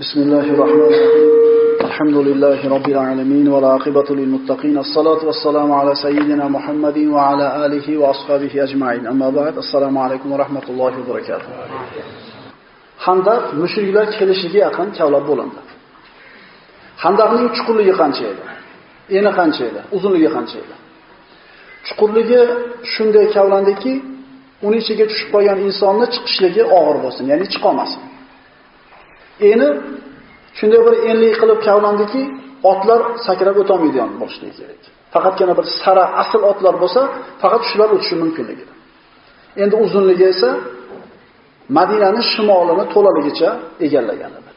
بسم الله الرحمن الرحيم الحمد لله رب العالمين والعاقبة للمتقين الصلاة والسلام على سيدنا محمد وعلى آله وأصحابه أجمعين أما بعد السلام عليكم ورحمة الله وبركاته Handaq mushriklar kelishiga yaqin kavlab bo'lindi. Handaqning chuqurligi qancha edi? Eni qancha edi? Uzunligi qancha edi? Chuqurligi shunday kavlandiki, uning ichiga tushib qolgan insonni chiqishligi og'ir bo'lsin, ya'ni chiqa olmasin. Eni shunday bir enlik qilib kavlandiki, otlar sakrab o'tolmaydigan bo'lishi kerak. Faqatgina bir sara asl otlar bo'lsa, faqat shular o'tishi mumkinligi. Endi uzunligi esa Madinaning shimolini to'laligicha egallagan edi.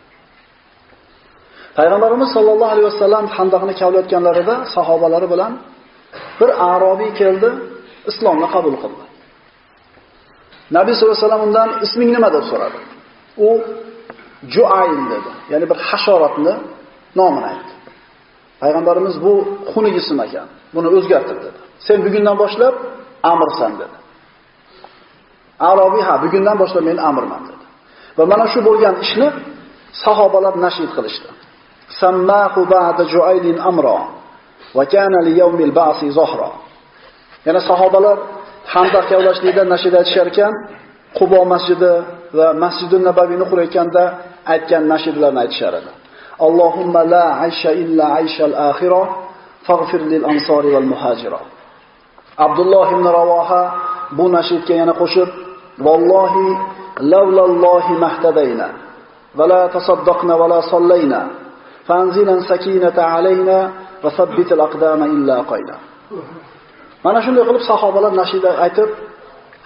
Payg'ambarimiz sollallohu alayhi vasallam Handaqni kavlayotganlarida sahobalari bilan bir arobiy keldi, islomni qabul qildi. Nabiy sollallohu alayhi vasallam undan isming nima deb so'radi. U Juayn dedi. Ya'ni bir hasharotni nomini aytdi. Payg'ambarimiz bu xunuk ism ekan. Buni o'zgartir dedi. Sen bugundan boshlab amirsan dedi. Arobiy ha, bugundan boshlab men amirman dedi. Va mana shu bo'lgan ishni sahobalar nashid qilishdi. Sammahu ba'da Juaylin amra va kana li yawmil ba'si zahra. Yana sahobalar Handaq kavlashlikda nashid aytishar ekan, Qubo masjidi va Masjidun Nabaviyni qurayotganda aytgan nashidlarni aytishar edi. Allohumma la aysha illa ayshal axira faghfir lil ansori wal muhajira. Abdulloh ibn Ravoha bu nashidga yana qo'shib, vallohi lavlallohi mahtadayna va la tasaddaqna va la sallayna fanzilan sakinata alayna va sabbitil aqdama illa qayna. Mana shunday qilib sahobalar nashida aytib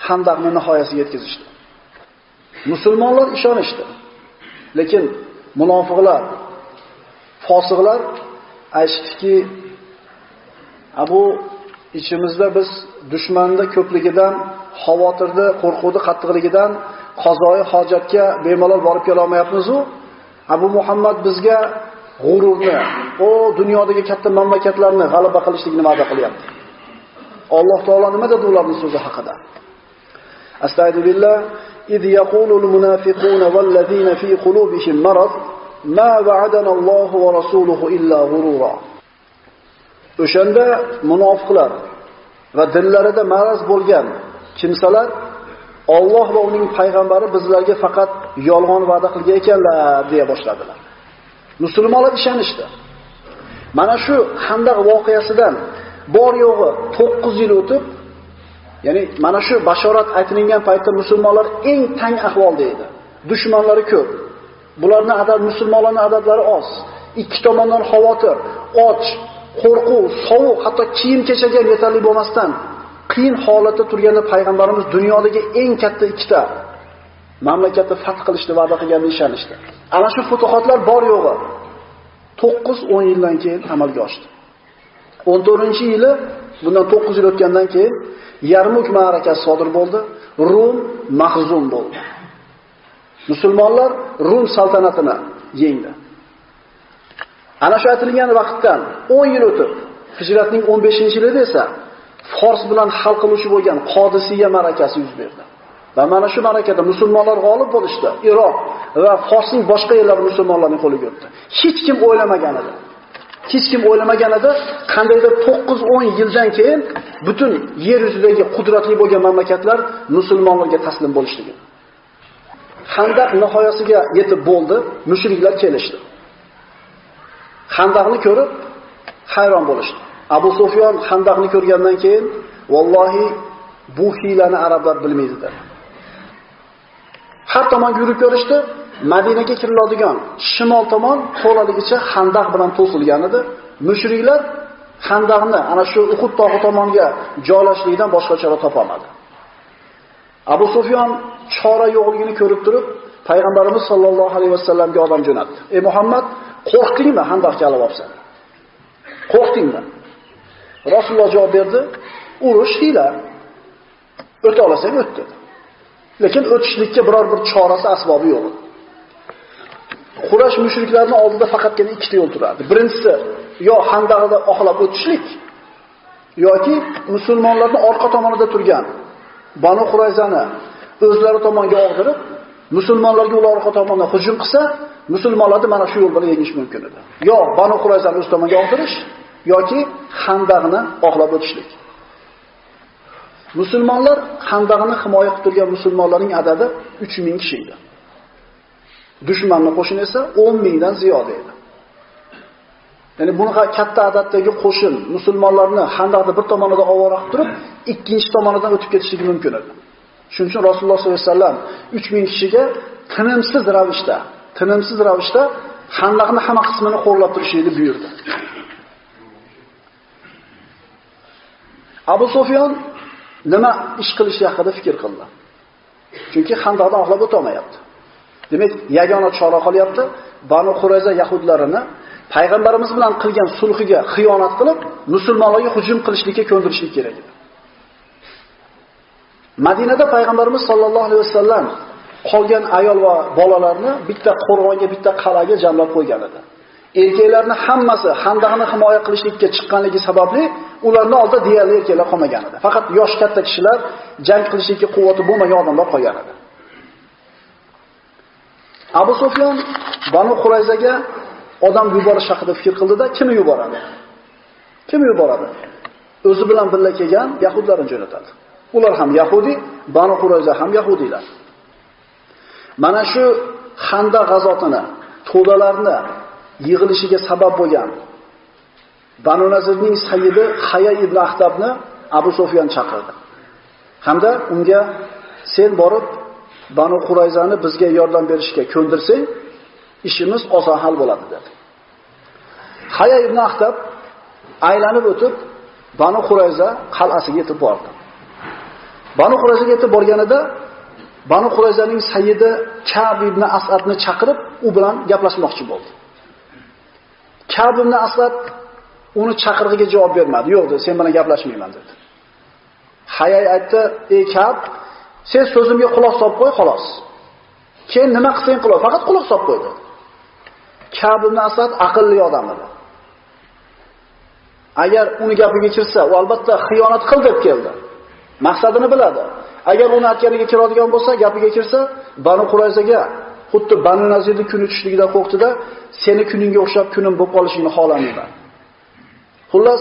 Handaqni nihoyasiga yetkazishdi. Musulmonlar ishonishdi. Lekin munofiqlar, fosiqlar aytishdiki, Abu ichimizda biz dushmanda ko'pligidan, xavotirda, qo'rquvda qattiqligidan qazoi hojatga bemalol borib kela olmayapmiz-ku. Abu Muhammad bizga g'ururni, o dunyodagi katta mamlakatlarni g'alaba qilishlikni va'da qilyapti. Alloh taolo nima dedi ularning so'zi haqida? Astagfirullah إذ يقول المنافقون والذين في قلوبهم مرض ما وعدنا الله ورسوله إلا غرورا O'shanda munofiqlar va dillarida maraz bo'lgan kimsalar Alloh va uning payg'ambari bizlarga faqat yolg'on va'da qilgan ekanlar deya boshladilar. Musulmonlar ishonishdi. Mana shu Handaq voqeasidan bor yo'g'i 9 yil o'tib, ya'ni mana shu bashorat aytilgan paytda musulmonlar eng tang ahvolda edi. Dushmanlari ko'p. Bularning adad musulmonlarning adadlari oz. Ikki tomondan xavotir, och, qo'rquv, sovuq, hatto kiyim-kechakga yetarli bo'lmasdan qiyin holatda turganda payg'ambarimiz dunyodagi eng katta ikkita mamlakatni fath qilishni va'da qilganini ishonishdi. Ana shu futuhotlar bor yo'g'i 9-10 yildan keyin amalga oshdi. 14-yili bundan 9 yil o'tgandan keyin Yarmuk ma'rakasi sodir bo'ldi. Rum mahzun bo'ldi. Musulmonlar Rum saltanatini yengdi. Ana shu aytilgan vaqtdan 10 yil o'tib, Hijratning 15-yilida esa Fors bilan hal qiluvchi bo'lgan Qodisiya ma'rakasi yuz berdi. Va mana shu ma'rakada musulmonlar g'olib bo'lishdi. Iroq va Forsning boshqa yerlari musulmonlarning qo'liga o'tdi. Hech kim o'ylamagan edi. Hech kim o'ylamagan edi, qandaydir 9-10 yildan keyin butun yer yuzidagi qudratli bo'lgan mamlakatlar musulmonlarga taslim bo'lishligi. Handaq nihoyasiga yetib bo'ldi, mushriklar kelishdi. Handaqni ko'rib hayron bo'lishdi. Abu Sufyon Handaqni ko'rgandan keyin vallohi bu hiylani arablar bilmaydi dedi. Har tomonga yurib ko'rishdi, Madinaga kiriladigan shimol tomon to'laligicha xandaq bilan to'silgan edi. Mushriklar xandaqni ana shu Uhud tog'i tomonga joylashlikdan boshqa chora topolmadi. Abu Sufyon chora yo'qligini ko'rib turib, payg'ambarimiz sollallohu alayhi vasallamga odam jo'natdi. "Ey Muhammad, qo'rqdingmi xandaqcha olib olsan? Qo'rqdingmi?" Rasululloh javob berdi, "Urush hiyla. O'ta olasan o'tdi." Lekin o'tishlikka biror bir chorasi asbobi yo'q. edi. Qurash mushriklarning oldida faqatgina ikkita yo'l turardi. Birinchisi yo handaqda oxlab o'tishlik yoki musulmonlarning orqa tomonida turgan Banu Qurayzani o'zlari tomonga og'dirib, musulmonlarga ular orqa tomondan hujum qilsa, musulmonlarni mana shu yo'l bilan yengish mumkin edi. Yo Banu Qurayzani o'z tomonga og'dirish yoki Handaqni oqlab o'tishlik. Musulmonlar Handaqni himoya qilib turgan musulmonlarning adadi 3000 kishi edi. Dushmanning qo'shini esa 10 mingdan ziyoda edi. Ya'ni bunaqa katta adatdagi qo'shin musulmonlarni Handaqda bir tomonida ovora qilib turib, ikkinchi tomonidan o'tib ketishligi mumkin edi. Shuning uchun Rasululloh sollallohu alayhi vasallam 3000 kishiga tinimsiz ravishda, tinimsiz ravishda Handaqning hamma qismini qo'llab turishini buyurdi. Abu Sufyon nima ish qilish haqida fikr qildi. Chunki Handaqdan oqlab o'ta olmayapti. Demak, yagona chora qolyapti. Banu Qurayza yahudlarini payg'ambarimiz bilan qilgan sulhiga xiyonat qilib, musulmonlarga hujum qilishlikka ko'ndirishlik kerak edi. Madinada payg'ambarimiz sollallohu alayhi vasallam qolgan ayol va bolalarni bitta qo'rg'onga, bitta qal'aga jamlab qo'ygan edi. Erkaklarni hammasi handaqni himoya qilishlikka chiqqanligi sababli ularni oldida deyarli erkaklar qolmagan edi. Faqat yosh katta kishilar jang qilishlikka quvvati bo'lmagan odamlar qolgan edi. Abu Sufyan Banu Qurayzaga odam yuborish haqida fikr qildida, kimni yuboradi? Kim yuboradi? O'zi bilan birga kelgan yahudlarni jo'natadi. Ular ham yahudi, Banu Qurayza ham yahudiylar. Mana shu Xanda g'azotini, to'dalarni yig'ilishiga sabab bo'lgan Banu Nazirning sayyidi Haya ibn Ahtabni Abu Sufyan chaqirdi. Hamda unga sen borib Banu Qurayzani bizga yordam berishga ko'ndirsang, ishimiz oson hal bo'ladi dedi. Haya ibn Ahtab aylanib o'tib Banu Qurayza qal'asiga yetib bordi. Banu Qurayzaga yetib borganida Banu Qurayzaning sayyidi Ka'b ibn Asadni chaqirib, u bilan gaplashmoqchi bo'ldi. Ka'b ibn Asad uni chaqirig'iga javob bermadi. Yo'q dedi, sen bilan gaplashmayman dedi. Hayay aytdi, "Ey Ka'b, sen so'zimga quloq solib qo'y, xolos. Keyin nima qilsang qil, faqat quloq solib qo'y" dedi. Ka'b ibn Asad aqlli odam edi. Agar uni gapiga kirsa, u albatta xiyonat qil deb keldi. Maqsadini biladi. Agar uni aytganiga kiradigan bo'lsa, gapiga kirsa, Banu Qurayzaga xuddi Banu Nazirni kuni o'tishligidan qo'rqdida, seni kuningga o'xshab kunim bo'lib qolishingni xohlamayman. Xullas,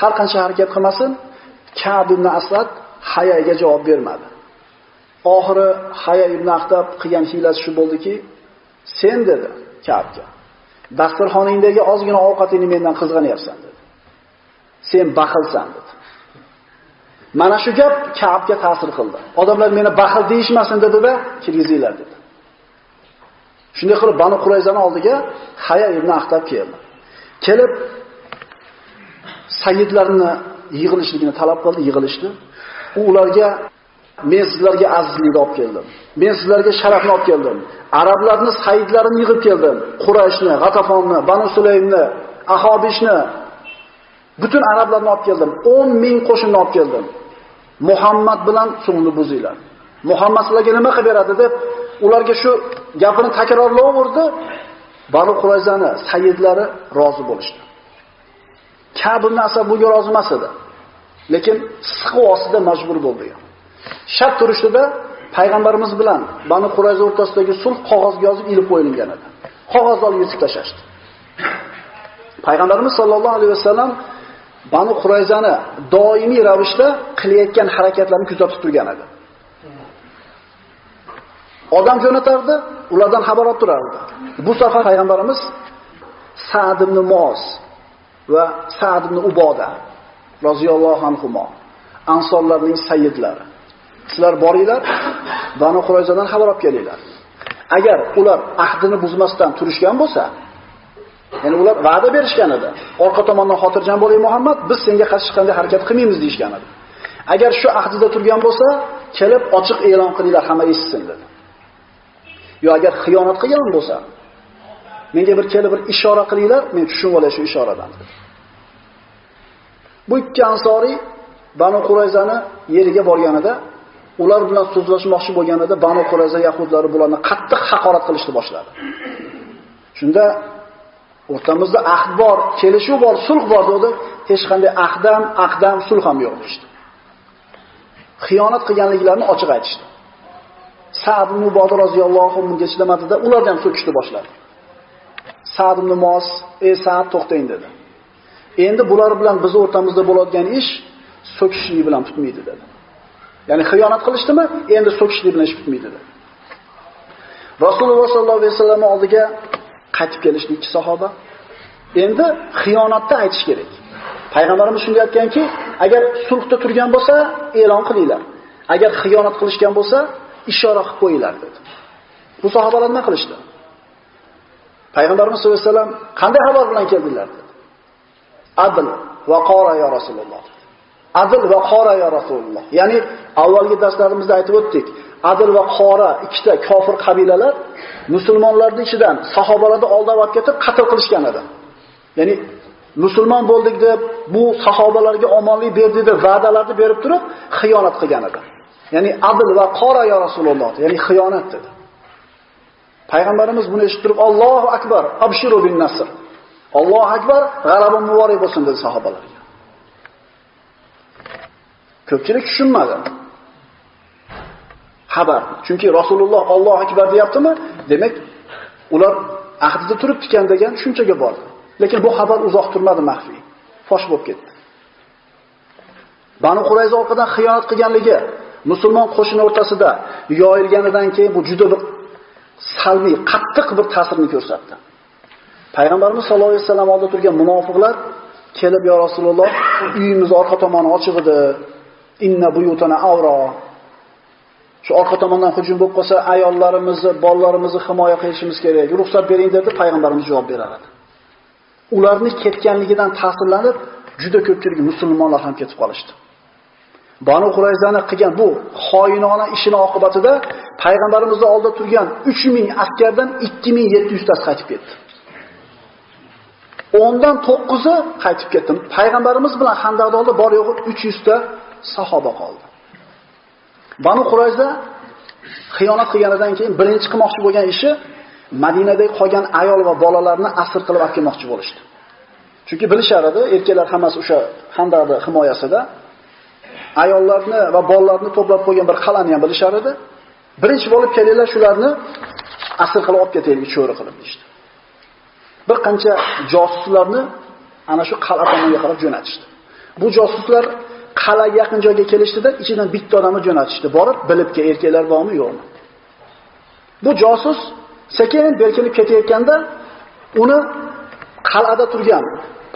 har qancha harakat qilmasin, Ka'b ibn Asad Hayaga javob bermadi. Oxiri Haya ibn Ahtab qilgan hiylasi shu bo'ldiki, sen dedi Ka'bga. Dasturxoningdagi ozgina ovqatingni mendan qizg'anyapsan dedi. Sen baxilsan dedi. Mana shu gap Ka'bga ta'sir qildi. Odamlar meni baxil deyishmasin dedi-da, kirgizinglar dedi. Shunday qilib Banu Qurayzani oldiga Haya ibn Ahtab keldi. Kelib sayyidlarni yig'ilishligini talab qildi, yig'ilishdi. U ularga men sizlarga azizlikni olib keldim. Men sizlarga sharafni olib keldim. Arablarni sayyidlarini yig'ib keldim. Qurayshni, G'atafonni, Banu Sulaymni, Ahobishni, butun arablarni olib keldim. 10 ming qo'shinni olib keldim. Muhammad bilan suvni buzinglar. Muhammad sizlarga nima qilib beradi deb ularga shu gapini takrorlayverdi. Banu Qurayzani sayyidlari rozi bo'lishdi. Ka'b ibn Asad bunga rozi emas edi. Lekin siqvosida majbur bo'ldi. Shart turishdida payg'ambarimiz bilan Banu Qurayza o'rtasidagi sulh qog'ozga yozib ilib qo'yilgan edi. Qog'ozni olib yetib tashlashdi. Payg'ambarimiz sollallohu alayhi vasallam Banu Qurayzani doimiy ravishda qilayotgan harakatlarini kuzatib turgan edi. Odam jo'natardi, ulardan xabar olib turardi. Bu safar payg'ambarimiz Sa'd ibn Muoz va Sa'd ibn Uboda roziyallohu anhu ansorlarning sayyidlari. Sizlar boringlar, Banu Qurayzadan xabar olib kelinglar. Agar ular ahdini buzmasdan turishgan bo'lsa, ya'ni ular va'da berishgan edi. Orqa tomondan xotirjam bo'ling Muhammad, biz senga qarshi qanday harakat qilmaymiz deyshgan edi. Agar shu ahdida turgan bo'lsa, kelib ochiq e'lon qilinglar, hamma eshitsin dedi. Yo agar xiyonat qilgan bo'lsa, menga bir kelib bir ishora qilinglar, men tushunib olay shu ishoradan. Bu ikki ansoriy Banu Qurayzani yeriga borganida, ular bilan so'zlashmoqchi bo'lganida Banu Qurayza yahudlari bularni qattiq haqorat qilishni boshladi. Shunda o'rtamizda ahd bor, kelishuv bor, sulh bor dedi. Hech qanday ahdam, aqdam, sulh ham yo'q ishdi. Xiyonat qilganliklarini ochiq aytishdi. Sa'd ibn Uboda roziyallohu anhu chidamadida, ular ham so'kishni boshladi. Sa'd ibn Mos, "Ey Sa'd, to'xtang" dedi. Endi bular bilan biz o'rtamizda bo'ladigan ish so'kishlik bilan tutmaydi dedi. Ya'ni xiyonat qilishdimi? Endi so'kishlik bilan ish bitmaydi dedi. Rasululloh sollallohu alayhi vasallam oldiga qaytib kelishdi ikki sahoba. Endi xiyonatni aytish kerak. Payg'ambarimiz shunday aytganki, agar sulhda turgan bo'lsa, e'lon qilinglar. Agar xiyonat qilishgan bo'lsa, ishora qilib qo'yinglar dedi. Bu sahobalar nima qilishdi? Payg'ambarimiz sollallohu alayhi vasallam qanday xabar bilan keldilar dedi. Adl va qora ya Rasululloh. Adil va qora ya Rasululloh. Ya'ni avvalgi darslarimizda aytib o'tdik. adil va qora ikkita kofir qabilalar musulmonlarning ichidan sahobalarni oldab olib ketib qatl qilishgan edi. Ya'ni musulmon bo'ldik deb bu sahobalarga omonlik berdi deb va'dalarni berib turib xiyonat qilgan edi. Ya'ni adil va qora ya Rasululloh, ya'ni xiyonat dedi. Payg'ambarimiz buni eshitib turib Allohu akbar, abshiru bin nasr. Allohu akbar, g'alaba muborak bo'lsin dedi sahobalarga. Ko'pchilik tushunmadi. Xabar. Chunki Rasululloh Allohu akbar deyaptimi? Demak, ular ahdida turib tikan degan tushunchaga bordi. Lekin bu xabar uzoq turmadi maxfiy. Fosh bo'lib ketdi. Banu Qurayza orqadan xiyonat qilganligi musulmon qo'shini o'rtasida yoyilganidan keyin bu juda bir salbiy, qattiq bir ta'sirni ko'rsatdi. Payg'ambarimiz sollallohu alayhi vasallam oldida turgan munofiqlar kelib yo Rasululloh, uyimiz orqa tomoni ochiq edi. Inna buyutana avro. Shu orqa tomondan hujum bo'lib qolsa, ayollarimizni, bolalarimizni himoya qilishimiz kerak. Ruxsat bering dedi, payg'ambarimiz javob berardi. Ularni ketganligidan ta'sirlanib, juda ko'pchilik musulmonlar ham ketib qolishdi. Banu Qurayzani qilgan bu xoinona ishini oqibatida payg'ambarimizni oldida turgan 3000 askardan 2700 tasi qaytib ketdi. 10dan 9i qaytib ketdi. Payg'ambarimiz bilan Xandaqda oldi bor yo'g'i 300 ta sahoba qoldi. Banu Qurayza xiyonat qilganidan keyin birinchi qilmoqchi bo'lgan ishi Madinada qolgan ayol va bolalarni asir qilib olib kelmoqchi bo'lishdi. Chunki bilishar edi, erkaklar hammasi o'sha Handaqda himoyasida. Ayollarni va bolalarni to'plab qo'ygan bir qal'ani ham bilishar edi. Birinchi bo'lib kelinglar shularni asir qilib olib ketaylik, cho'ri qilib deydi. Bir qancha josuslarni ana shu qal'a tomonga qarab jo'natishdi. Bu josuslar qal'a yaqin joyga kelishdida ichidan bitta odamni jo'natishdi. Borib bilibki, erkaklar bormi, yo'qmi. Bu josus sekin berkinib ketayotganda uni qal'ada turgan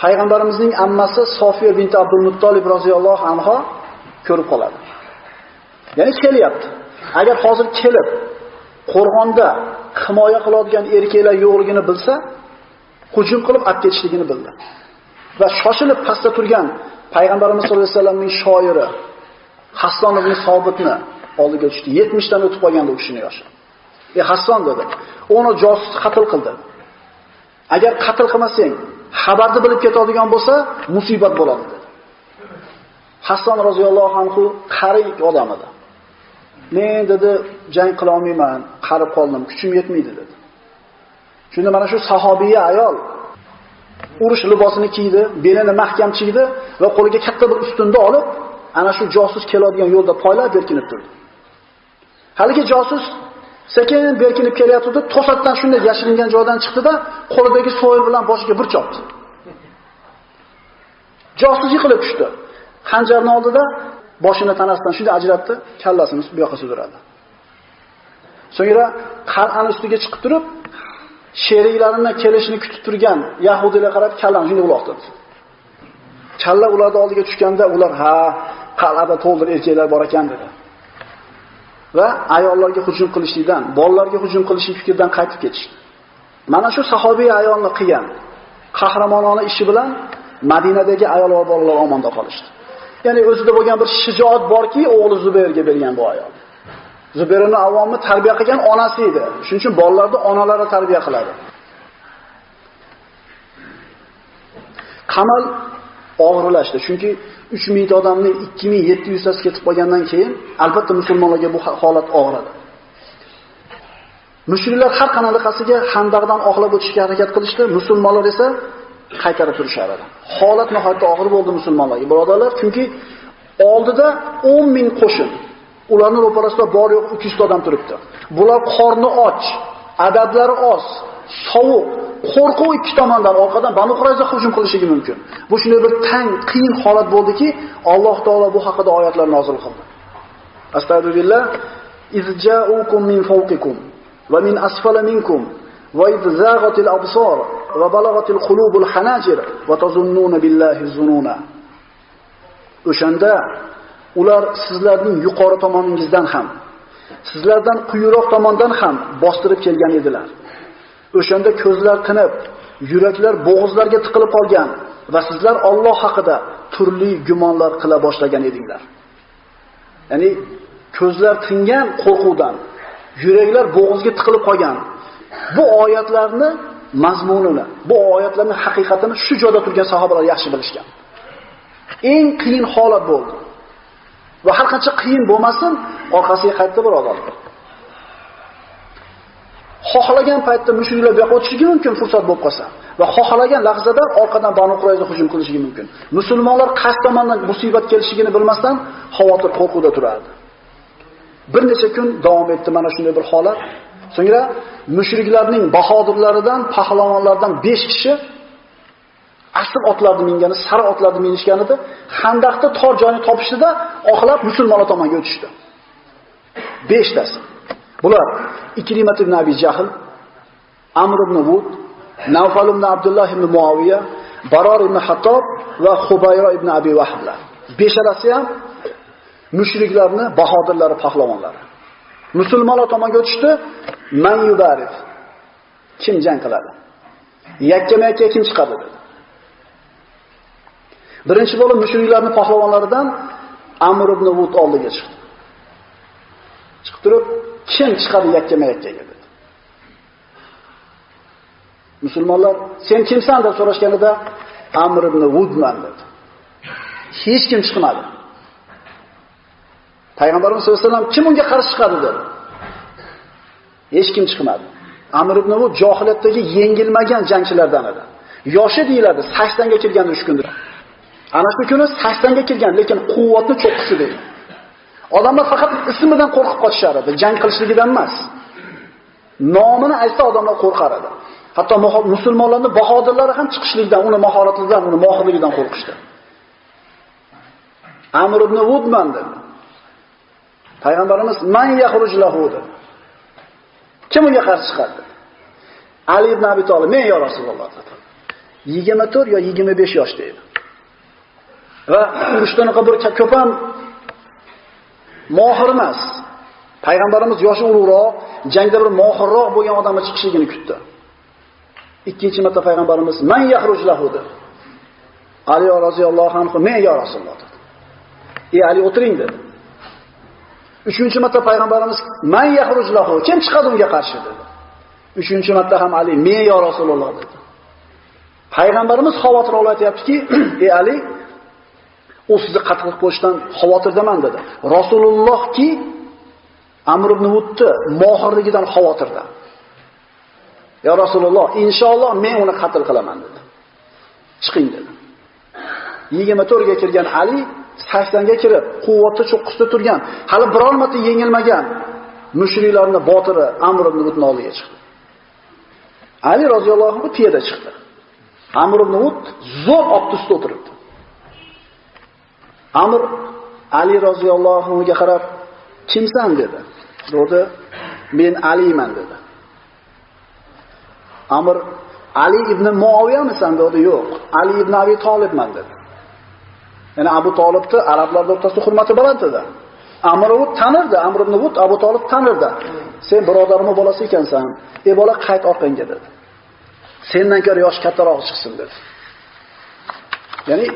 payg'ambarimizning ammasi Sofiya bint Abdul Muttolib roziyallohu anha ko'rib qoladi. Ya'ni kelyapti. Agar hozir kelib qo'rg'onda himoya qiladigan erkaklar yo'qligini bilsa, hujum qilib olib ketishligini bildi. Va shoshilib pastda turgan payg'ambarimiz sollallohu alayhi vasallamning shoiri Hasson ibn Sobitni oldiga tushdi. 70 dan o'tib qolganda u kishini yoshi. "Ey Hasson" dedi. "Uni josus qatl qildi. Agar qatl qilmasang, xabarni bilib ketadigan bo'lsa, musibat bo'ladi" dedi. Hasson roziyallohu anhu qari odam edi. Men dedi, jang qila olmayman, qarib qoldim, kuchim yetmaydi dedi. Shunda mana shu sahobiya ayol urush libosini kiydi, belini mahkam chiydi va qo'liga katta bir ustunni olib, ana shu josus keladigan yo'lda poylab berkinib turdi. Haligi josus sekin berkinib kelyapti, to'satdan shunday yashiringan joydan chiqdi-da, qo'lidagi so'yil bilan boshiga bir chopdi. Josus yiqilib tushdi. Xanjarni oldida boshini tanasidan shunday ajratdi, kallasini bu yoqqa sudradi. So'ngra qal'ani ustiga chiqib turib, sheriklarini kelishini kutib turgan yahudiylar qarab kallani shunday uloqtirdi. Kalla ularni oldiga tushganda ular ha, qal'ada to'ldir erkaklar bor ekan dedi. Va ayollarga hujum qilishlikdan, bolalarga hujum qilishlik fikridan qaytib ketishdi. Mana shu sahobiy ayolni qilgan qahramonona ishi bilan Madinadagi ayol va bolalar omonda qolishdi. Ya'ni o'zida bo'lgan bir shijoat borki, o'g'li Zubayrga bergan bu ayol. Zubayr ibn Avvomni tarbiya qilgan onasi edi. Shuning uchun bolalarni onalari tarbiya qiladi. Qamal og'irlashdi. Chunki 3000 ta odamning 2700 tasi ketib qolgandan keyin albatta musulmonlarga bu holat og'iradi. Mushriklar har qanaqasiga Handaqdan oqlab o'tishga harakat qilishdi, musulmonlar esa qaytarib turishar edi. Holat nihoyatda og'ir bo'ldi musulmonlarga. Birodarlar, chunki oldida 10 ming qo'shin ularni ro'parasida bor yo'q 300 odam turibdi. Bular qorni och, adablari oz, sovuq, qo'rquv ikki tomondan orqadan Banu Qurayza hujum qilishi mumkin. Bu shunday bir tang, qiyin holat bo'ldiki, Alloh taolo bu haqida oyatlar nozil qildi. Astagfirullah, izja'ukum min fawqikum va min asfala minkum va idzaghatil absor va balagatil qulubul hanajir va tazunnuna billahi zununa. O'shanda ular sizlarning yuqori tomoningizdan ham sizlardan quyiroq tomondan ham bostirib kelgan edilar o'shanda ko'zlar tinib yuraklar bo'g'izlarga tiqilib qolgan va sizlar Alloh haqida turli gumonlar qila boshlagan edinglar ya'ni ko'zlar tingan qo'rquvdan, yuraklar bo'g'izga tiqilib qolgan. Bu oyatlarni mazmunini, bu oyatlarning haqiqatini shu joyda turgan sahobalar yaxshi bilishgan. Eng qiyin holat bo'ldi. Va har qancha qiyin bo'lmasin, orqasiga qaytdi birodarlar. xohlagan paytda mushriklar bu yoqqa o'tishligi mumkin fursat bo'lib qolsa va xohlagan lahzada orqadan Banu Qurayza hujum qilishligi mumkin. Musulmonlar qaysi tomondan musibat kelishligini bilmasdan xavotir, qo'rquvda turardi. Bir necha kun davom etdi mana shunday bir holat. So'ngra mushriklarning bahodirlaridan, pahlavonlardan 5 kishi asl otlarni mingani, sara otlarni minishganida Xandaqda tor joyni topishdida, oxlab musulmonlar tomonga o'tishdi. 5 tasi. Bular Ikrimat ibn Abi Jahl, Amr ibn Wud, Nawfal ibn Abdullah ibn Muawiya, Baror ibn Hattob va Xubayro ibn Abi Wahblar. Beshalasi ham mushriklarni bahodirlari, pahlavonlari. Musulmonlar tomonga o'tishdi, man yubarif. Kim jang qiladi? Yakkama-yakka kim chiqadi dedi. Birinchi bo'lib mushriklarning pahlavonlaridan Amr ibn Wud oldiga chiqdi. Chiqib turib, kim chiqadi yakkama-yakkaga dedi. Musulmonlar, "Sen kimsan?" deb so'rashganida Amr ibn Wudman dedi. Hech kim chiqmadi. Payg'ambarimiz sollallohu alayhi vasallam kim unga qarshi chiqadi dedi. Hech kim chiqmadi. Amr ibn Wud johiliyatdagi yengilmagan jangchilardan edi. Yoshi deyiladi, 80 ga kirgan 3 kunda. Ana shu kuni 80 ga kirgan, lekin quvvatni cho'qqisi deydi. Odamlar faqat ismidan qo'rqib qochishar edi, jang qilishligidan emas. Nomini aytsa odamlar qo'rqar edi. Hatto musulmonlarning bahodirlari ham chiqishlikdan, uni mahoratidan, uni mohirligidan qo'rqishdi. Amr ibn Udman dedi. Payg'ambarimiz man yakhruj lahu dedi. Kim unga qarshi chiqadi? Ali ibn Abi Talib, men yo Rasululloh dedi. 24 yo 25 yoshda edi. Va urushdan bir ko'p ham mohir emas. Payg'ambarimiz yoshi ulug'roq, jangda bir mohirroq bo'lgan odamni chiqishligini kutdi. Ikkinchi marta payg'ambarimiz man yahruj lahu dedi. Ali roziyallohu anhu men yo Rasululloh dedi. "Ey Ali o'tiring" dedi. Uchinchi marta payg'ambarimiz man yahruj lahu kim chiqadi unga qarshi dedi. Uchinchi marta ham Ali men yo Rasululloh dedi. Payg'ambarimiz xavotir olayaptiki, "Ey e, Ali, u sizni qatl qilib qo'yishdan xavotirdaman" dedi. Rasulullohki Amr ibn Wudni mohirligidan xavotirda. "Ya Rasululloh, inshaalloh men uni qatl qilaman" dedi. "Chiqing" dedi. 24 ga kirgan Ali 80 ga kirib, quvvati cho'qqisida turgan, hali biror marta yengilmagan mushriklarni botiri Amr ibn Wudni oldiga chiqdi. Ali roziyallohu anhu piyoda chiqdi. Amr ibn Wud zo'r ot ustida o'tiribdi. Amr Ali roziyallohu anhuga qarab, "Kimsan?" dedi. Dedi, "Men Aliman" dedi. Amr Ali ibn Muoviyamisan dedi, "Yo'q, Ali ibn Abi Tolibman" dedi. Ya'ni Abu Talibni arablar o'rtasida hurmati baland edi. Amr u tanirdi, Amr ibn Wud Abu Talib tanirdi. Sen birodarimning bolasi ekansan. Ey bola qayt orqangga dedi. Sendan ko'ra yosh kattaroq chiqsin dedi. Ya'ni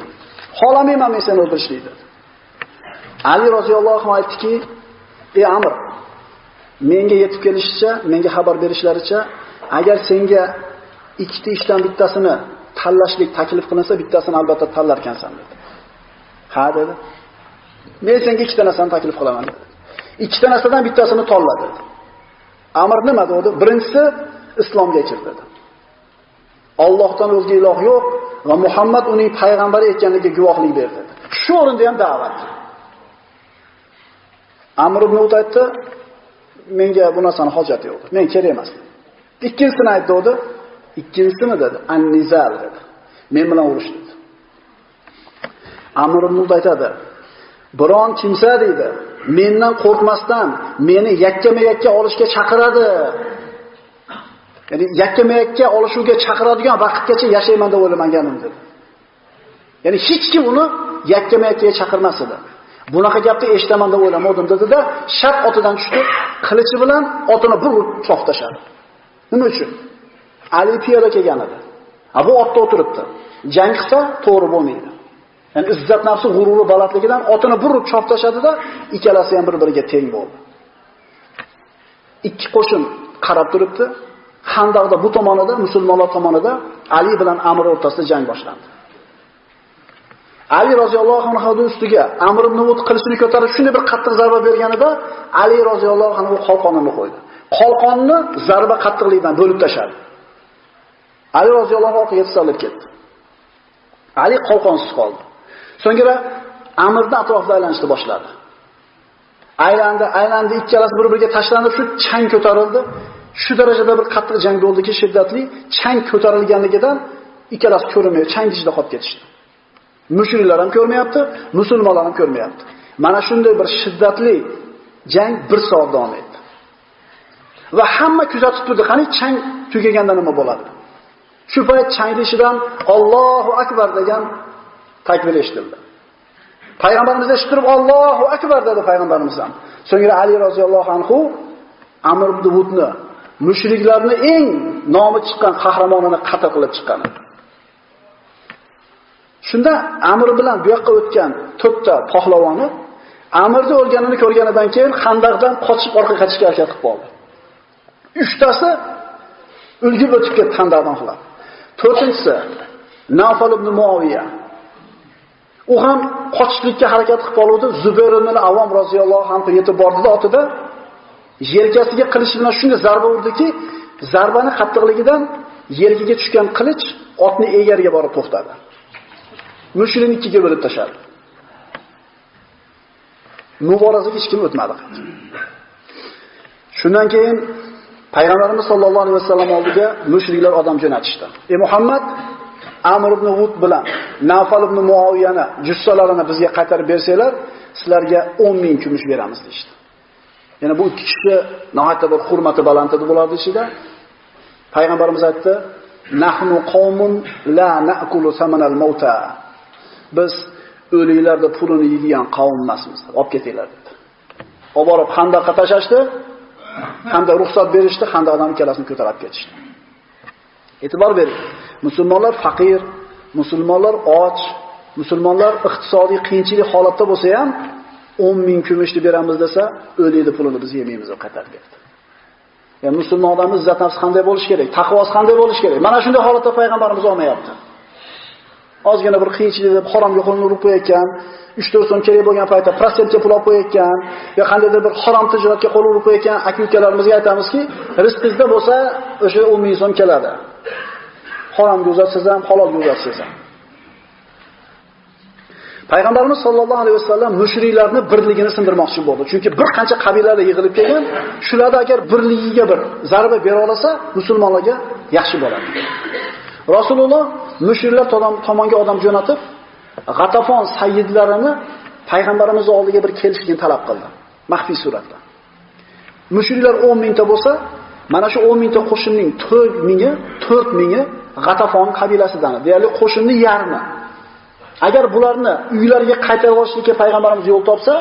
xolamayman men seni o'ldirishni dedi. Ali roziyallohu anhu aytdiki, "Ey Amr, menga yetib kelishicha, menga xabar berishlaricha, agar senga ikkita ishdan bittasini tanlashlik taklif qilinsa, bittasini albatta tanlar ekansan" dedi. Ha dedi. Men senga ikkita narsani taklif qilaman dedi. Ikkita narsadan bittasini tanla dedi. Amr nima dedi? Birinchisi islomga kir dedi. Allohdan o'zga iloh yo'q va Muhammad uning payg'ambari ekanligiga guvohlik berdi. Shu o'rinda ham da'vat. Amr ibn Ut aytdi, menga bu narsani hojati yo'q. Men kerak emas. Ikkinchisini aytdi o'di. Ikkinchisini dedi, an-nizal dedi. Men bilan urush dedi. Amr ibn Ut aytadi, biron kimsa deydi, mendan qo'rqmasdan meni yakkama-yakka olishga chaqiradi. Ya'ni yakkama-yakka olishuvga chaqiradigan vaqtgacha yashayman deb o'ylamagandim dedi. Ya'ni hech kim uni yakkama-yakkaga chaqirmas edi. Bunaqa gapni eshitaman deb o'ylamadim dedi-da, shart otidan tushdi, qilichi bilan otini bir urib cho'q tashladi. Nima uchun? Ali piyoda kelgan edi. Ha bu otda o'tiribdi. Jang qilsa to'g'ri bo'lmaydi. Ya'ni izzat nafsi g'ururi balandligidan otini bir urib cho'q tashladi-da, ikkalasi ham bir-biriga teng bo'ldi. Ikki qo'shin qarab turibdi. Handaqda bu tomonida musulmonlar tomonida Ali bilan Amr o'rtasida jang boshlandi. Ali roziyallohu anhu ustiga Amr ibn Ud qilichini ko'tarib shunday bir qattiq zarba berganida Ali roziyallohu anhu qalqonini qo'ydi. Qalqonni zarba qattiqligidan bo'lib tashladi. Ali roziyallohu anhu orqaga ketdi. Ali qalqonsiz qoldi. So'ngra Amrni atrofida aylanishni boshladi. Aylandi, aylandi, ikkalasi bir-biriga tashlanib, shu chang ko'tarildi. Shu darajada bir qattiq jang bo'ldiki, shiddatli chang ko'tarilganligidan ikkalasi ko'rinmaydi, chang ichida qolib ketishdi. Mushriklar ham ko'rmayapti, musulmonlar ham ko'rmayapti. Mana shunday bir shiddatli jang bir soat davom etdi. Va hamma kuzatib turdi, qani chang tugaganda nima bo'ladi? Shu payt changni ichidan Allohu akbar degan takbir eshitildi. Payg'ambarimiz eshittirib Allohu akbar dedi payg'ambarimiz ham. So'ngra Ali roziyallohu anhu Amr ibn Wudni mushriklarni eng nomi chiqqan qahramonini qatl qilib chiqqan. Shunda Amr bilan bu yoqqa o'tgan to'rtta pahlavoni Amirni o'lganini ko'rganidan keyin Xandaqdan qochib orqaga qaytishga harakat qilib qoldi. Uchtasi ulgib o'tib ketdi Xandaqdan qulab To'rtinchisi Nafal ibn Muaviya. U ham qochishlikka harakat qilib qoluvdi. Zubayr ibn Avom roziyallohu anhu yetib bordida otida yelkasiga qilich bilan shunday zarba urdiki, zarbani qattiqligidan yelkaga tushgan qilich otni egariga borib to'xtadi. Mushrikni ikkiga bo'lib tashladi. Muborazaga hech kim o'tmadi. Shundan keyin payg'ambarimiz sollallohu alayhi vasallam oldiga mushriklar odam jo'natishdi. "Ey Muhammad, Amr ibn Ud bilan Nafal ibn Muoviyani jussalarini bizga qaytarib bersanglar, sizlarga 10 ming kumush beramiz" deydi. Yana bu ikki kishi nihoyatda bir hurmati baland edi bular ichida. Payg'ambarimiz aytdi: "Nahnu qawmun la na'kulu samanal mauta." Biz o'liklarda pulini yeydigan qavm emasmiz. Olib ketinglar dedi. Olib borib Xandaqqa tashashdi. Hamda ruxsat berishdi, Xandaqdan ikkalasini ko'tarib ketishdi. E'tibor bering. Musulmonlar faqir, musulmonlar och, musulmonlar iqtisodiy qiyinchilik holatda bo'lsa ham 10 ming kumushni beramiz desa, o'likni pulini biz yemaymiz deb qaytarib berdi. Ya'ni musulmon odamning izzat nafsi qanday bo'lishi kerak, taqvosi qanday bo'lishi kerak? Mana shunday holatda payg'ambarimiz olmayapti. ozgina bir qiyinchilik deb haromga qo'lini urib qo'yayotgan, 3-4 so'm kerak bo'lgan paytda protsentga pul olib qo'yayotgan, yo qandaydir bir harom tijoratga qo'l urib qo'yayotgan aka-ukalarimizga aytamizki, rizqingizda bo'lsa o'sha 10 ming so'm keladi. Haromga uzatsangiz ham, halolga uzatsangiz ham. Payg'ambarimiz sollallohu alayhi vasallam mushriklarning birligini sindirmoqchi bo'ldi. Chunki bir qancha qabilalar yig'ilib kelgan, shularda agar birligiga bir zarba bera olsa, musulmonlarga yaxshi bo'ladi. Rasululloh mushriklar tomonga odam jo'natib, G'atafon sayyidlarini payg'ambarimiz oldiga bir kelishligini talab qildi. Maxfiy suratda. Mushriklar 10 mingta bo'lsa, mana shu 10 mingta qo'shinning 4 mingi, 4 mingi G'atafon qabilasidan. Deyarli qo'shinning yarmi. Agar bularni uylariga qaytarib olishlikka payg'ambarimiz yo'l topsa,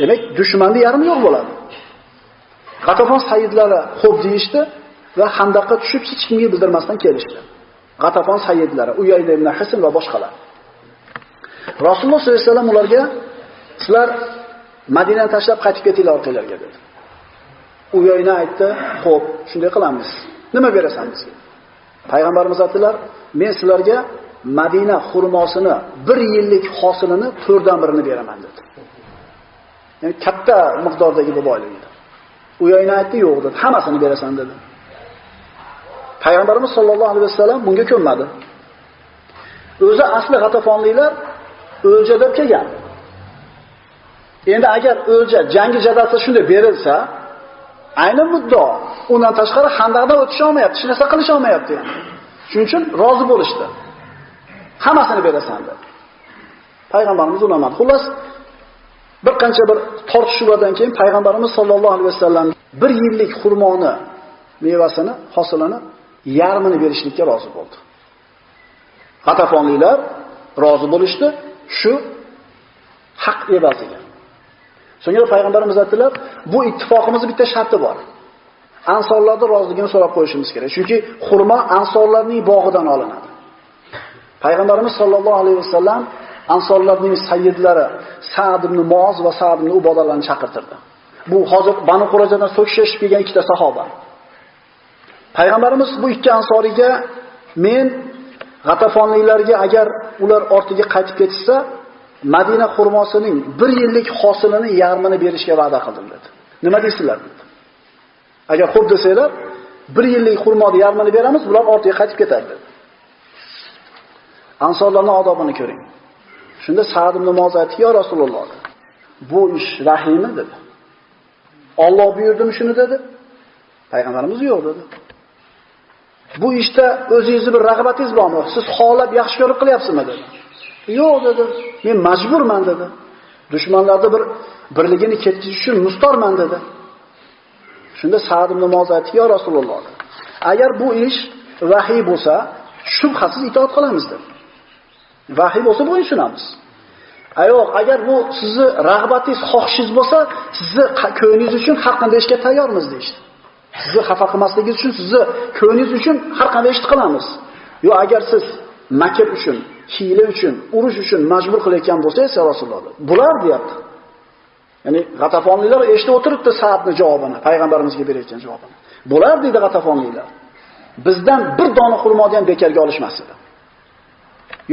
demak dushmanning yarmi yo'q bo'ladi. G'atafon sayyidlari xo'p deyishdi va Handaqqa tushib hech kimga bildirmasdan kelishdi. G'atafon sayyidlari, Uyayna ibn Hisn va boshqalar. Rasululloh sollallohu alayhi vasallam ularga sizlar Madinani tashlab qaytib ketinglar orqanglarga dedi. Uyayna aytdi, "Xo'p, shunday qilamiz. Nima berasan bizga?" Payg'ambarimiz aytdilar, "Men sizlarga Madina xurmosini 1 yillik hosilini 4 dan birini beraman" dedi. Ya'ni katta miqdordagi bu boylik edi. Uyayna aytdi, "Yo'q" dedi. "Hammasini berasan" dedi. Payg'ambarimiz sollallohu alayhi vasallam bunga ko'nmadi. O'zi asli g'atafonliklar o'lja deb kelgan. Endi agar o'lja jangi jadasi shunday berilsa, ayni muddao. Undan tashqari handaqdan o'tisha olmayapti, hech narsa qilisha olmayapti yani. Shuning uchun rozi bo'lishdi. Hammasini berasan dedi. Payg'ambarimiz ulamadi. Xullas, bir qancha bir tortishuvlardan keyin payg'ambarimiz sollallohu alayhi vasallam bir yillik xurmoni mevasini, hosilini yarmini berishlikka rozi bo'ldi. G'atafonliklar rozi bo'lishdi shu haq evaziga. So'ngra payg'ambarimiz aytdilar, bu ittifoqimizning bitta sharti bor. Ansorlarning roziligini so'rab qo'yishimiz kerak. Chunki xurmo ansorlarning bog'idan olinadi. Payg'ambarimiz sollallohu alayhi vasallam ansorlarning sayyidlari Sa'd ibn Muoz va Sa'd ibn Ubodalarni chaqirtirdi. Bu hozir Banu Qurayzadan so'kishib kelgan ikkita sahoba. Payg'ambarimiz bu ikki ansoriga men G'atafonliklarga agar ular ortiga qaytib ketsa, Madina xurmosining bir yillik hosilini yarmini berishga va'da qildim dedi. Nima deysizlar dedi. Agar xo'p desanglar, bir yillik xurmoni yarmini beramiz, bular ortiga qaytib ketadi dedi. Ansorlarning odobini ko'ring. Shunda Sa'd ibn Muoz aytdi, "Ya Rasululloh, bu ish rahimi" dedi. Alloh buyurdimi shuni dedi? Payg'ambarimiz yo'q dedi. Bu ishda o'zingizni bir rag'batingiz bormi? Siz xohlab yaxshi ko'rib qilyapsizmi dedi. Yo'q dedi. Men majburman dedi. Dushmanlarni bir birligini ketkizish uchun mustorman dedi. Shunda Sa'd ibn Muoz aytdi: "Ya Rasululloh, agar bu ish vahiy bo'lsa, shubhasiz itoat qilamiz" dedi. Vahiy bo'lsa bu tushunamiz. Ayoq, agar bu sizni rag'batingiz, xohishingiz bo'lsa, sizni ko'nglingiz uchun har qanday ishga tayyormiz deydi. Sizni xafa qilmasligingiz uchun, sizni ko'nglingiz uchun har qanday ishni qilamiz. Yo agar siz makr uchun, hiyla uchun, urush uchun majbur qilayotgan bo'lsangiz, Rasululloh, bular deyapti. Ya'ni G'atafonliklar eshitib o'tiribdi Sa'dning javobini, payg'ambarimizga berayotgan javobini. Bular deydi G'atafonliklar. Bizdan bir dona xurmoni ham bekarga olishmas edi.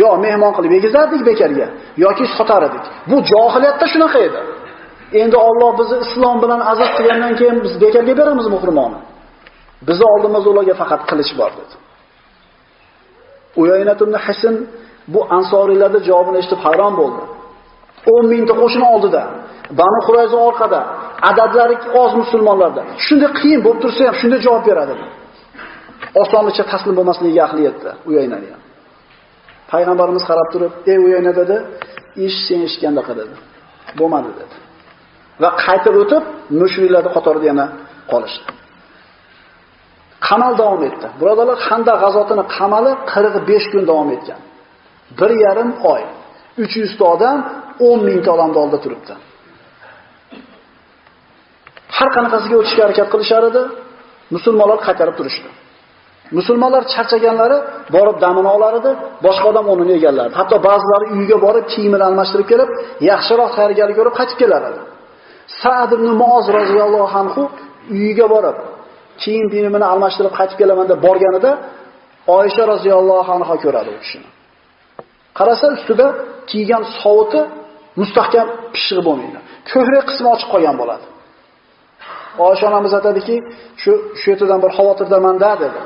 Yo mehmon qilib yegizardik bekarga yoki sotar edik. Bu johiliyatda shunaqa edi. Endi Alloh bizni islom bilan aziz qilgandan keyin biz bekarga beramizmi xurmoni? Bizni oldimizda ularga faqat qilich bor dedi. Uyaynat ibn Hasan bu ansoriylarning javobini eshitib hayron bo'ldi. 10 mingta qo'shin oldida, Banu Qurayza orqada, adadlari oz musulmonlarda. Shunday qiyin bo'lib tursa ham shunday javob beradi. Osonlicha taslim bo'lmasligiga ahliyatda Uyaynani ham. Payg'ambarimiz qarab turib, "Ey Uyayna" dedi, "Ish sen eshitgandaqa dedi." Bo'lmadi dedi. Va qaytib o'tib, mushriklarning qatorida yana qolishdi. Qamal davom etdi. Birodarlar, handa g'azotini qamali 45 kun davom etgan. Bir yarim oy. 300 ta odam 10 mingta odamni oldida turibdi. Har qanaqasiga o'tishga harakat qilishar edi, musulmonlar qaytarib turishdi. Musulmonlar charchaganlari borib damini olar edi, boshqa odam o'rnini egallardi. Hatto ba'zilari uyiga borib kiyimini almashtirib kelib, yaxshiroq tayyorgarlik ko'rib qaytib kelar edi. Sa'd ibn Muoz roziyallohu anhu uyiga borib, kiyim kiyimini almashtirib qaytib kelaman deb borganida Oysha roziyallohu anha ko'radi u kishini. Qarasa ustida kiygan sovuti mustahkam pishiq bo'lmaydi. Ko'hrak qismi ochiq qolgan bo'ladi. Oysha onamiz aytadiki, shu shu yerdan bir xavotirdaman-da dedi.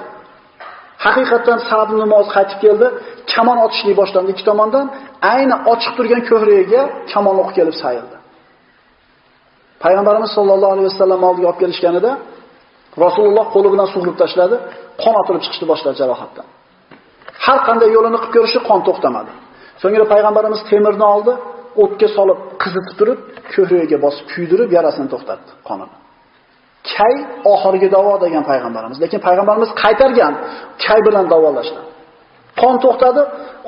Haqiqatdan Sa'd namoz qaytib keldi, kamon otishlik boshlandi ikki tomondan, ayni ochiq turgan ko'hriyaga kamon o'q kelib sayildi. Payg'ambarimiz sollallohu alayhi vasallam oldiga olib kelishganida Rasululloh qo'li bilan sug'urib tashladi, qon otilib chiqishni boshladi jarohatdan. Har qanday yo'lini qilib ko'rishi qon to'xtamadi. So'ngra payg'ambarimiz temirni oldi, o'tga solib qizitib turib, ko'hriyaga bosib kuydirib yarasini to'xtatdi qonini. Kay oxirgi davo degan payg'ambarimiz, lekin payg'ambarimiz qaytargan kay bilan davolashdi. Qon to'xtadi,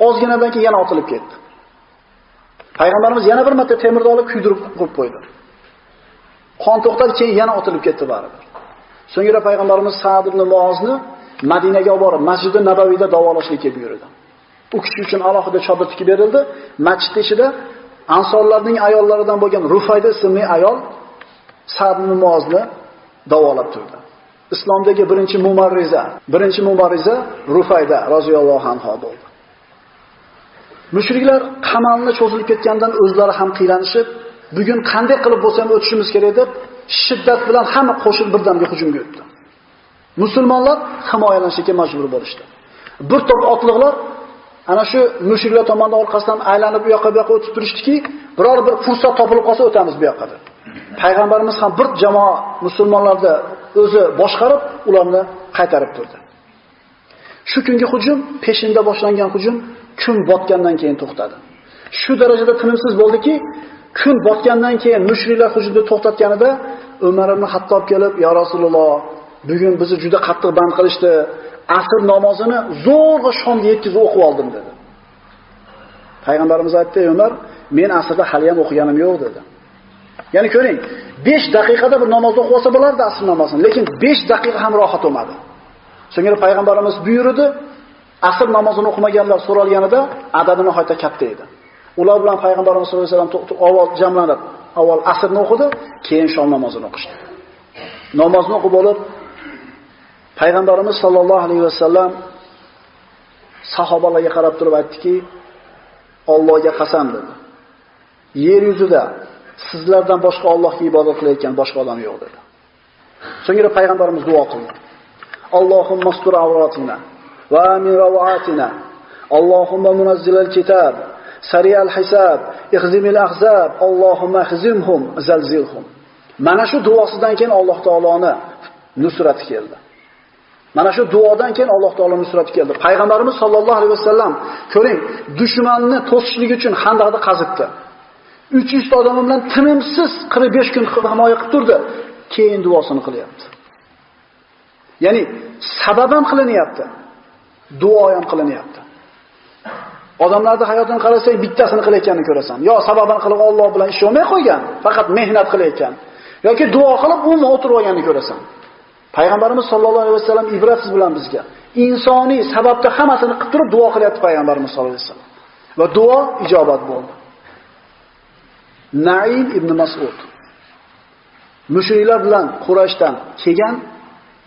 ozginadan keyin yana otilib ketdi. Payg'ambarimiz yana bir marta temirni olib kuydirib qo'yib qo'ydi. Qon to'xtadi, keyin yana otilib ketdi baribir. So'ngra payg'ambarimiz Sa'd ibn Muozni Madinaga olib borib, Masjidi Nabaviyda davolashlikka buyurdi. U kishi uchun alohida chodir tikib berildi. Masjid ichida ansorlarning ayollaridan bo'lgan Rufayda ismli ayol Sa'd ibn Muozni davolab turdi. Islomdagi birinchi mumarriza, birinchi mumarriza Rufayda roziyallohu anha bo'ldi. Mushriklar qamalni cho'zilib ketgandan o'zlari ham qiylanishib, bugun qanday qilib bo'lsa ham o'tishimiz kerak deb shiddat bilan hamma qo'shin birdamga hujumga o'tdi. Musulmonlar himoyalanishga majbur bo'lishdi. Bir to'p otliqlar ana shu mushriklar tomonidan orqasidan aylanib u yoqqa bu yoqqa o'tib turishdiki, biror bir fursat topilib qolsa o'tamiz bu yoqqa deb. Payg'ambarimiz ham bir jamoa musulmonlarni o'zi boshqarib, ularni qaytarib turdi. Shu kungi hujum, peshinda boshlangan hujum kun botgandan keyin to'xtadi. Shu darajada tinimsiz bo'ldiki, kun botgandan keyin mushriklar hujumni to'xtatganida Umar ibn Hattob kelib, "Ya Rasululloh, bugun bizni juda qattiq band qilishdi. Asr namozini zo'rg'a shomga yetkazib o'qib oldim" dedi. Payg'ambarimiz aytdi, "Umar, men asrda hali ham o'qiganim yo'q" dedi. Ya'ni ko'ring, 5 daqiqada bir namoz o'qib olsa bo'lardi asr namozini, lekin 5 daqiqa ham rohat olmadi. So'ngra payg'ambarimiz buyurdi, asr namozini o'qimaganlar so'ralganida adadi nihoyatda katta edi. Ular bilan payg'ambarimiz sollallohu alayhi vasallam avval jamlanib, avval asrni o'qidi, keyin shom namozini o'qishdi. Namozni o'qib olib, payg'ambarimiz sollallohu alayhi vasallam sahobalarga qarab turib aytdiki, Allohga qasam dedi. Yer yuzida sizlardan boshqa Allohga ibodat qilayotgan boshqa odam yo'q dedi. So'ngra payg'ambarimiz duo qildi. Allohumma astur avratina va amin rawatina. Allohumma munazzilal kitab, sariyal hisab, ihzimil ahzab, Allohumma ihzimhum zalzilhum. Mana shu duosidan keyin Alloh taoloni nusrati keldi. Mana shu duodan keyin Alloh taolo nusrati keldi. Payg'ambarimiz sollallohu alayhi vasallam ko'ring, dushmanni to'sishlik uchun xandaqni qazibdi. 300 odam bilan tinimsiz 45 kun himoya qilib turdi. Keyin duosini qilyapti. Ya'ni sabab ham qilinyapti. Duo ham qilinyapti. Odamlarning hayotini qarasang, bittasini qilayotganini ko'rasan. Yo sababini qilib Alloh bilan ish olmay qo'ygan, faqat mehnat qilayotgan. yoki duo qilib umuman o'tirib olganini ko'rasan. Payg'ambarimiz sollallohu alayhi vasallam ibratsiz bilan bizga insoniy sababda hammasini qilib turib duo qilyapti payg'ambarimiz sollallohu alayhi vasallam. Va duo ijobat bo'ldi. Naim ibn Mas'ud mushriklar bilan Qurayshdan kelgan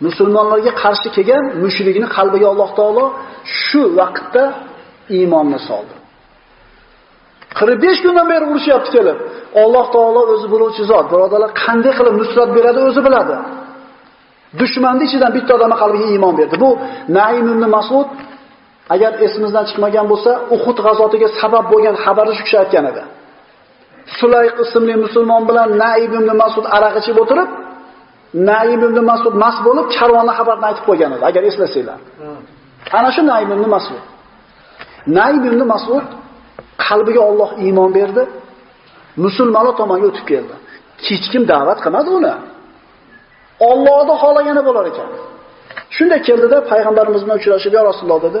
musulmonlarga qarshi kelgan mushrikni qalbiga Alloh taolo shu vaqtda iymonni soldi. 45 kundan beri urushyapti kelib. Alloh taolo o'zi biluvchi zot. Birodalar, qanday qilib nusrat beradi o'zi biladi. Dushmanning ichidan bitta odamga qalbiga iymon berdi. Bu Naim ibn Mas'ud agar esimizdan chiqmagan bo'lsa, Uhud g'azotiga sabab bo'lgan xabarni shu kishi aytgan edi. Sulayq ismli musulmon bilan Naim ibn Mas'ud aroq ichib o'tirib, Naim ibn Mas'ud mas bo'lib karvonni xabarni aytib qo'ygan edi, agar eslasanglar. Ana shu Naim ibn Mas'ud. Naim ibn Mas'ud qalbiga Alloh iymon berdi, musulmonlar tomonga o'tib keldi. Hech kim da'vat qilmadi uni. Allohni xohlagani bo'lar ekan. Shunda keldida payg'ambarimiz bilan uchrashib, "Ya Rasululloh" dedi.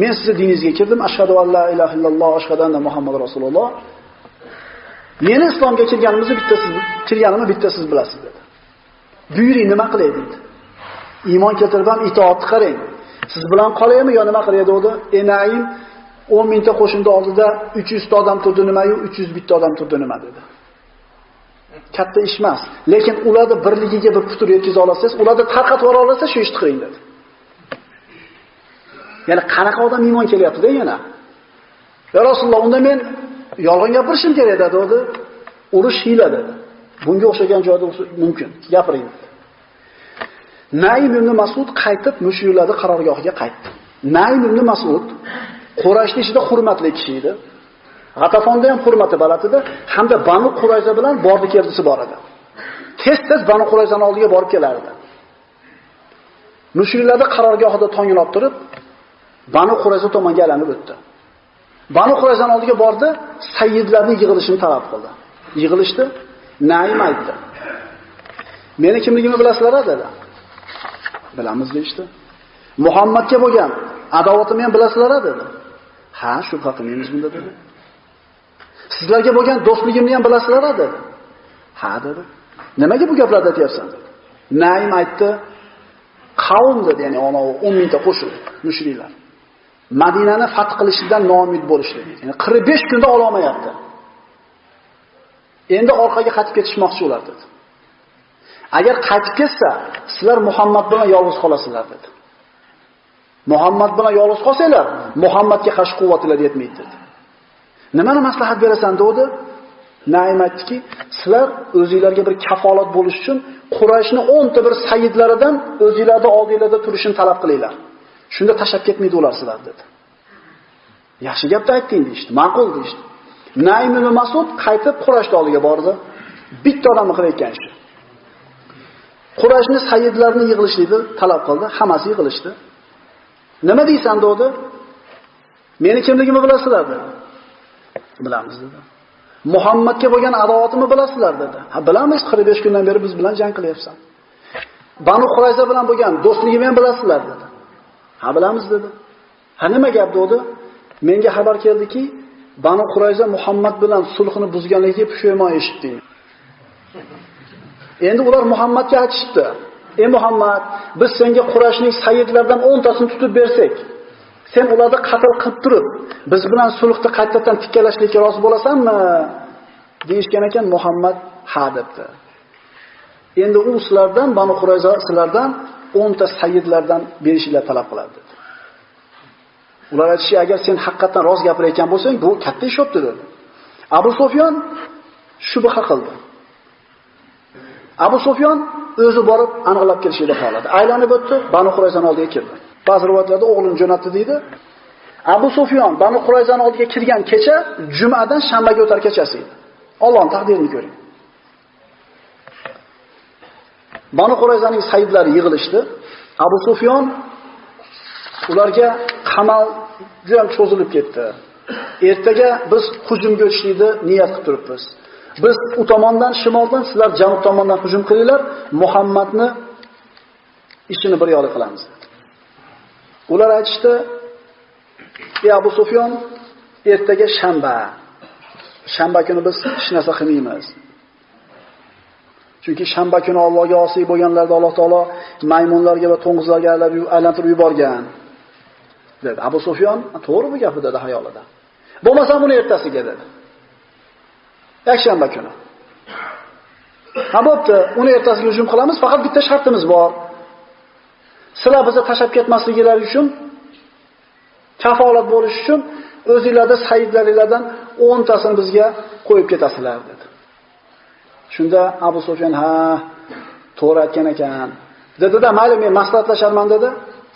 "Men sizni diningizga kirdim, ashhadu an la ilaha illalloh, ashhadu anna Muhammad rasululloh." Meni islomga kirganimizni bittasiz kirganimni bittasiz bilasiz dedi. Buyuring, nima qilay dedi. Iymon keltirib ham itoatni qarang. Siz bilan qolaymi yo nima qilay dedi. Enaim 10 mingta qo'shinda oldida 300 ta odam turdi nima-yu 300 bitta odam turdi nima dedi. Katta ish emas, lekin ularni birligiga bir putur yetkiza olasiz, ularni tarqatib yubora olasiz, shu ishni qiling dedi. Ya'ni qanaqa odam iymon kelyapti-da yana? Ya Rasululloh, unda men yolg'on gapirishim kerak dedi, dedi. Urush hiyla dedi. Bunga o'xshagan joyda mumkin. Gapiring. Naim ibn Mas'ud qaytib mushriklarning qarorgohiga qaytdi. Naim ibn Mas'ud Qurayshning ichida hurmatli kishi edi. G'atafonda ham hurmati baland edi, hamda Banu Qurayza bilan bordi keldisi bor edi. Tez-tez Banu Qurayzaning oldiga borib kelardi. Mushriklarning qarorgohida tongini turib, Banu Qurayza tomonga aylanib o'tdi. Banu Qurayzaning oldiga bordi, sayyidlarning yig'ilishini talab qildi. Yig'ilishdi, Naim aytdi. Meni kimligimni bilasizlar dedi. Bilamiz deyishdi. Muhammadga bo'lgan adovatimni ham bilasizlar dedi. Ha, shubha qilmaymiz bunda dedi. Sizlarga bo'lgan do'stligimni ham bilasizlar dedi. Ha dedi. Nimaga bu gaplarni aytyapsan? Naim aytdi, qavm dedi, ya'ni ona 10 mingta qo'shin, mushriklar. Madinani fath qilishidan noumid bo'lishdi. Ya'ni 45 kunda ola olmayapti. Endi orqaga qaytib ketishmoqchi ular dedi. Agar qaytib ketsa, sizlar Muhammad bilan yolg'iz qolasizlar dedi. Muhammad bilan yolg'iz qolsanglar, Muhammadga qarshi quvvatlar yetmaydi dedi. Nimani maslahat berasan dedi? Naim aytdiki, sizlar o'zingizlarga bir kafolat bo'lish uchun Qurayshning 10 ta bir sayyidlaridan o'zingizlarda oldingizda turishini talab qilinglar. Shunda tashlab ketmaydi ular sizlar dedi. Yaxshi gapni aytding deydi. Ma'qul deydi. Naim ibn Mas'ud qaytib Qurayshning oldiga bordi. Bitta odamni qilayotgan ishi. Qurayshni sayyidlarini yig'ilishlikni talab qildi, hammasi yig'ilishdi. Nima deysan dedi? Meni kimligimni bilasizlar dedi. Bilamiz dedi. Muhammadga bo'lgan adovatimni bilasizlar dedi. Ha, bilamiz, 45 kundan beri biz bilan jang qilyapsan. Banu Qurayza bilan bo'lgan do'stligimni ham bilasizlar dedi. Ha, bilamiz dedi. Ha, nima gap dedi? Menga xabar keldiki, Banu Qurayza Muhammad bilan sulhni buzganligiga pushaymon eshitding. Endi ular Muhammadga aytishdi. Ey Muhammad, biz senga Qurayshning sayyidlaridan 10 tasini tutib bersak, sen ularni qatl qilib turib, biz bilan sulhni qaytadan tikkalashlikka rozi bo'lasanmi? deyishgan ekan Muhammad ha debdi. Endi u sizlardan Banu Qurayza sizlardan o'nta sayyidlardan berishinglar talab qiladi dedi. Ular aytishdi, agar sen haqiqatan rost gapirayotgan bo'lsang, bu katta ish bo'pti dedi. Abu Sufyon shubha qildi. Abu Sufyon o'zi borib aniqlab kelishini xohladi. Aylanib o'tdi, Banu Qurayzani oldiga kirdi. Ba'zi rivoyatlarda o'g'lini jo'natdi deydi. Abu Sufyon Banu Qurayzani oldiga kirgan kecha jumadan shanbaga o'tar kechasi edi. Allohning taqdirini ko'ring. Banu Qurayzaning sayyidlari yig'ilishdi. Abu Sufyon ularga qamal juda cho'zilib ketdi. Ertaga biz hujumga o'tishni niyat qilib turibmiz. Biz u tomondan shimoldan, sizlar janub tomondan hujum qilinglar, Muhammadni ishini bir yo'li qilamiz. Ular aytishdi: "Ey Abu Sufyon, ertaga shanba. Shanba kuni biz hech narsa qilmaymiz." Chunki shanba kuni Allohga osiy bo'lganlarda Alloh taolo maymunlarga va to'ng'izlarga aylantirib yuborgan. dedi. Abu Sufyon, to'g'ri bu gapi dedi hayolida. Bo'lmasa buni ertasiga dedi. Yakshanba kuni. Ha bo'pti, uni ertasiga hujum qilamiz, faqat bitta shartimiz bor. Sizlar bizni tashab ketmasligingiz uchun kafolat bo'lish uchun o'zingizlarda sayyidlaringizdan 10 tasini bizga qo'yib ketasizlar dedi. Shunda Abu Sufyan ha, to'g'ri aytgan ekan. Dedi-da, mayli men maslahatlasharman dedi,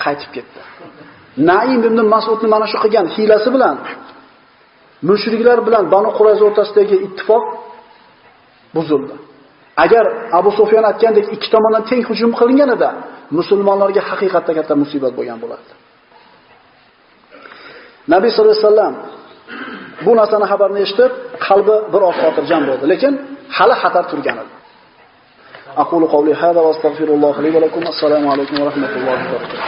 qaytib ketdi. Naim ibn Mas'udni mana shu qilgan hilasi bilan mushriklar bilan Banu Qurayza o'rtasidagi ittifoq buzildi. Agar Abu Sufyan aytgandek ikki tomondan teng hujum qilinganida musulmonlarga haqiqatda katta musibat bo'lgan bo'lardi. Nabiy sollallohu alayhi vasallam bu narsani xabarni eshitib, qalbi bir oz xotirjam bo'ldi, lekin حال حتر ترجعنا أقول قولي هذا وأستغفر الله لي ولكم. السلام عليكم ورحمة الله وبركاته